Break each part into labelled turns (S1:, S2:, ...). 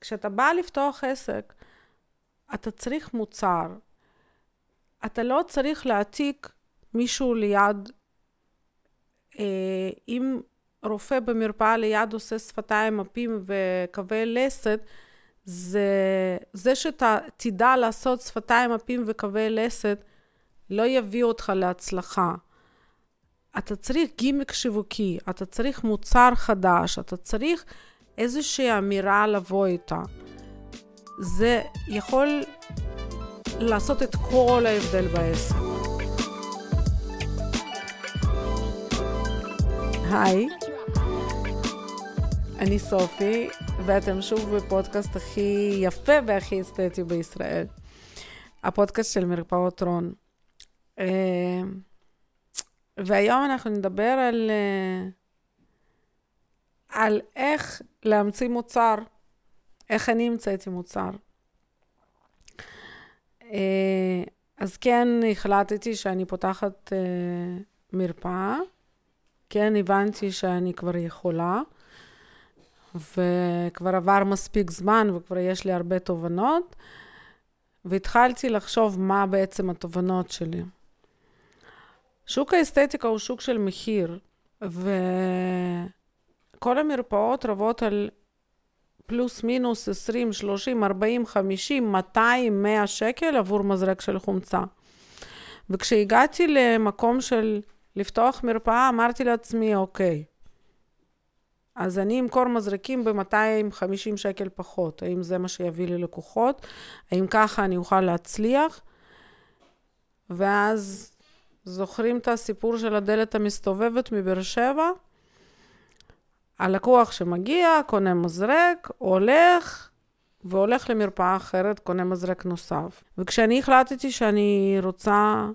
S1: כשאתה בא לפתוח עסק, אתה צריך מוצר. אתה לא צריך להעתיק מישהו ליד. אה, אם רופא במרפאה ליד עושה שפתיים, מפים וקווי לסת, זה, זה שאתה תדע לעשות שפתיים, מפים וקווי לסת, לא יביא אותך להצלחה. אתה צריך גימיק שיווקי, אתה צריך מוצר חדש, אתה צריך איזושהי אמירה לבוא איתה. זה יכול לעשות את כל ההבדל בעסק. היי, אני סופי, ואתם שוב בפודקאסט הכי יפה והכי אסתטי בישראל. הפודקאסט של מרפאות רון. אה, והיום אנחנו נדבר על, אה, על איך להמציא מוצר, איך אני המצאתי מוצר. אה, אז כן החלטתי שאני פותחת מרפאה, כן הבנתי שאני כבר יכולה, וכבר עבר מספיק זמן וכבר יש לי הרבה תובנות, והתחלתי לחשוב מה בעצם התובנות שלי. שוק האסתטיקה הוא שוק של מחיר, וכל המרפאות רבות על פלוס מינוס 20, 30, 40, 50, 200, 100 שקל עבור מזרק של חומצה. וכשהגעתי למקום של לפתוח מרפאה, אמרתי לעצמי, אוקיי, אז אני אמכור מזרקים ב-250 שקל פחות. האם זה מה שיביא לי לקוחות? האם ככה אני אוכל להצליח? ואז זוכרים את הסיפור של הדלת המסתובבת מבאר שבע? הלקוח שמגיע, קונה מזרק, הולך, והולך למרפאה אחרת, קונה מזרק נוסף. וכשאני החלטתי שאני רוצה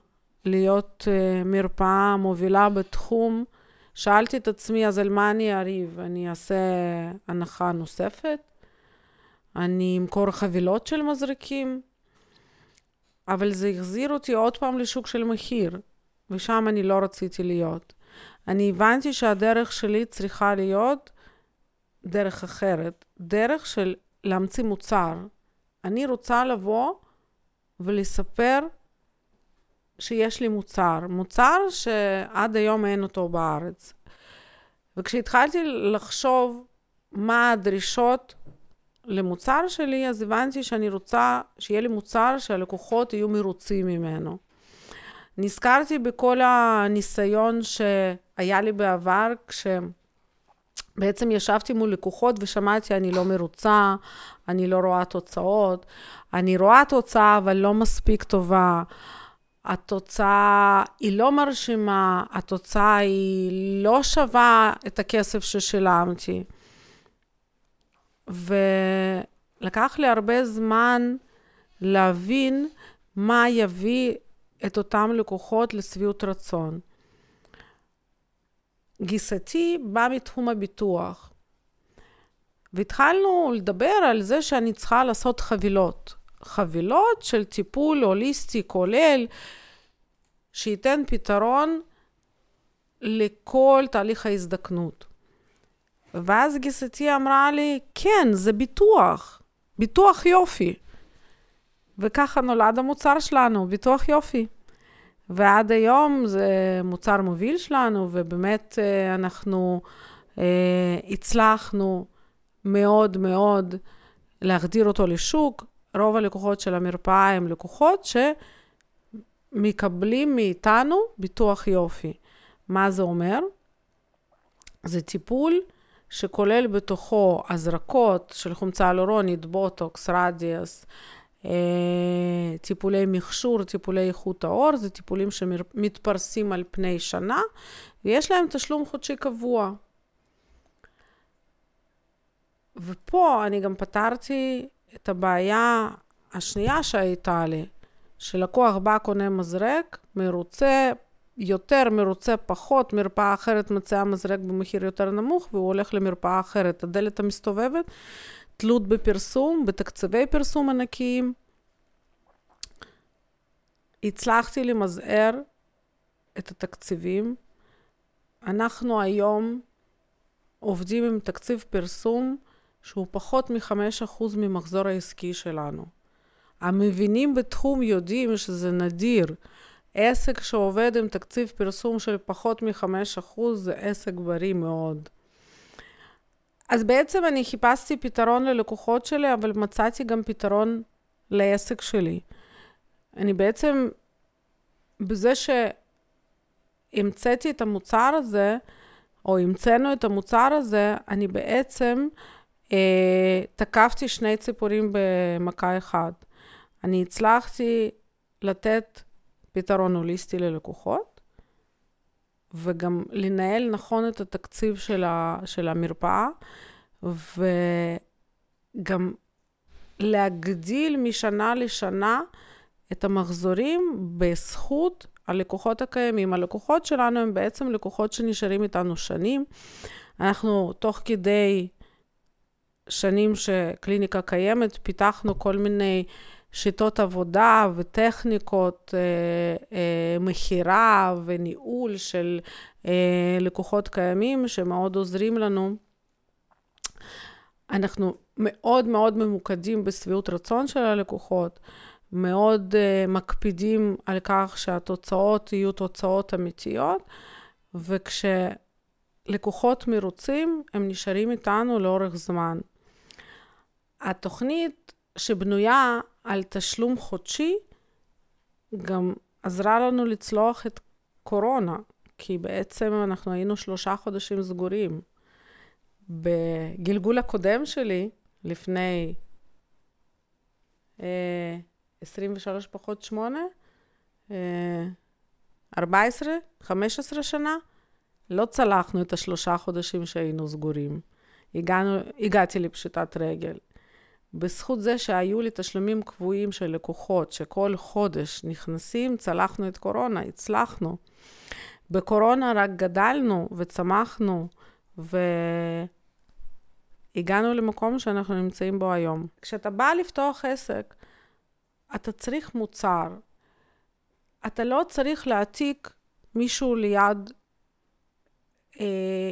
S1: להיות uh, מרפאה מובילה בתחום, שאלתי את עצמי, אז על מה אני אריב? אני אעשה הנחה נוספת? אני אמכור חבילות של מזרקים? אבל זה החזיר אותי עוד פעם לשוק של מחיר. ושם אני לא רציתי להיות. אני הבנתי שהדרך שלי צריכה להיות דרך אחרת, דרך של להמציא מוצר. אני רוצה לבוא ולספר שיש לי מוצר, מוצר שעד היום אין אותו בארץ. וכשהתחלתי לחשוב מה הדרישות למוצר שלי, אז הבנתי שאני רוצה שיהיה לי מוצר שהלקוחות יהיו מרוצים ממנו. נזכרתי בכל הניסיון שהיה לי בעבר, כשבעצם ישבתי מול לקוחות ושמעתי, אני לא מרוצה, אני לא רואה תוצאות, אני רואה תוצאה, אבל לא מספיק טובה. התוצאה היא לא מרשימה, התוצאה היא לא שווה את הכסף ששילמתי. ולקח לי הרבה זמן להבין מה יביא את אותם לקוחות לשביעות רצון. גיסתי באה מתחום הביטוח, והתחלנו לדבר על זה שאני צריכה לעשות חבילות. חבילות של טיפול הוליסטי כולל, שייתן פתרון לכל תהליך ההזדקנות. ואז גיסתי אמרה לי, כן, זה ביטוח, ביטוח יופי. וככה נולד המוצר שלנו, ביטוח יופי. ועד היום זה מוצר מוביל שלנו, ובאמת אה, אנחנו אה, הצלחנו מאוד מאוד להחדיר אותו לשוק. רוב הלקוחות של המרפאה הם לקוחות שמקבלים מאיתנו ביטוח יופי. מה זה אומר? זה טיפול שכולל בתוכו הזרקות של חומצה הלורונית, בוטוקס, רדיאס, טיפולי מכשור, טיפולי איכות העור, זה טיפולים שמתפרסים על פני שנה, ויש להם תשלום חודשי קבוע. ופה אני גם פתרתי את הבעיה השנייה שהייתה לי, שלקוח בא, קונה מזרק, מרוצה, יותר מרוצה פחות, מרפאה אחרת מציעה מזרק במחיר יותר נמוך, והוא הולך למרפאה אחרת. הדלת המסתובבת, תלות בפרסום, בתקציבי פרסום ענקיים. הצלחתי למזער את התקציבים. אנחנו היום עובדים עם תקציב פרסום שהוא פחות מ-5% ממחזור העסקי שלנו. המבינים בתחום יודעים שזה נדיר. עסק שעובד עם תקציב פרסום של פחות מ-5% זה עסק בריא מאוד. אז בעצם אני חיפשתי פתרון ללקוחות שלי, אבל מצאתי גם פתרון לעסק שלי. אני בעצם, בזה שהמצאתי את המוצר הזה, או המצאנו את המוצר הזה, אני בעצם אה, תקפתי שני ציפורים במכה אחת. אני הצלחתי לתת פתרון הוליסטי ללקוחות, וגם לנהל נכון את התקציב של, ה, של המרפאה, וגם להגדיל משנה לשנה את המחזורים בזכות הלקוחות הקיימים. הלקוחות שלנו הם בעצם לקוחות שנשארים איתנו שנים. אנחנו תוך כדי שנים שקליניקה קיימת, פיתחנו כל מיני שיטות עבודה וטכניקות, אה, אה, מכירה וניהול של אה, לקוחות קיימים שמאוד עוזרים לנו. אנחנו מאוד מאוד ממוקדים בשביעות רצון של הלקוחות, מאוד מקפידים על כך שהתוצאות יהיו תוצאות אמיתיות, וכשלקוחות מרוצים, הם נשארים איתנו לאורך זמן. התוכנית שבנויה על תשלום חודשי, גם עזרה לנו לצלוח את קורונה, כי בעצם אנחנו היינו שלושה חודשים סגורים. בגלגול הקודם שלי, לפני אה, 23 פחות 8, אה, 14, 15 שנה, לא צלחנו את השלושה חודשים שהיינו סגורים. הגענו, הגעתי לפשיטת רגל. בזכות זה שהיו לי תשלומים קבועים של לקוחות, שכל חודש נכנסים, צלחנו את קורונה, הצלחנו. בקורונה רק גדלנו וצמחנו, והגענו למקום שאנחנו נמצאים בו היום. כשאתה בא לפתוח עסק, אתה צריך מוצר. אתה לא צריך להעתיק מישהו ליד, אה,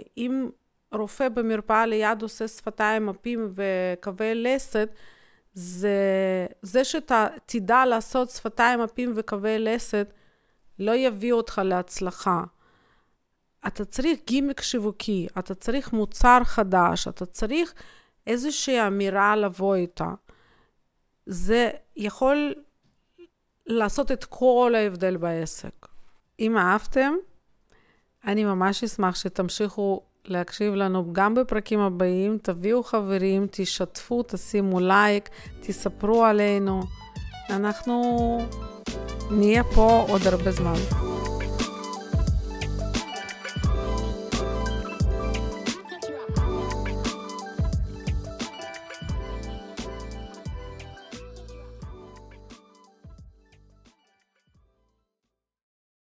S1: רופא במרפאה ליד עושה שפתיים, מפים וקווי לסת, זה, זה שאתה תדע לעשות שפתיים, מפים וקווי לסת, לא יביא אותך להצלחה. אתה צריך גימיק שיווקי, אתה צריך מוצר חדש, אתה צריך איזושהי אמירה לבוא איתה. זה יכול לעשות את כל ההבדל בעסק. אם אהבתם, אני ממש אשמח שתמשיכו להקשיב לנו גם בפרקים הבאים. תביאו חברים, תשתפו, תשימו לייק, תספרו עלינו. אנחנו נהיה פה עוד הרבה זמן.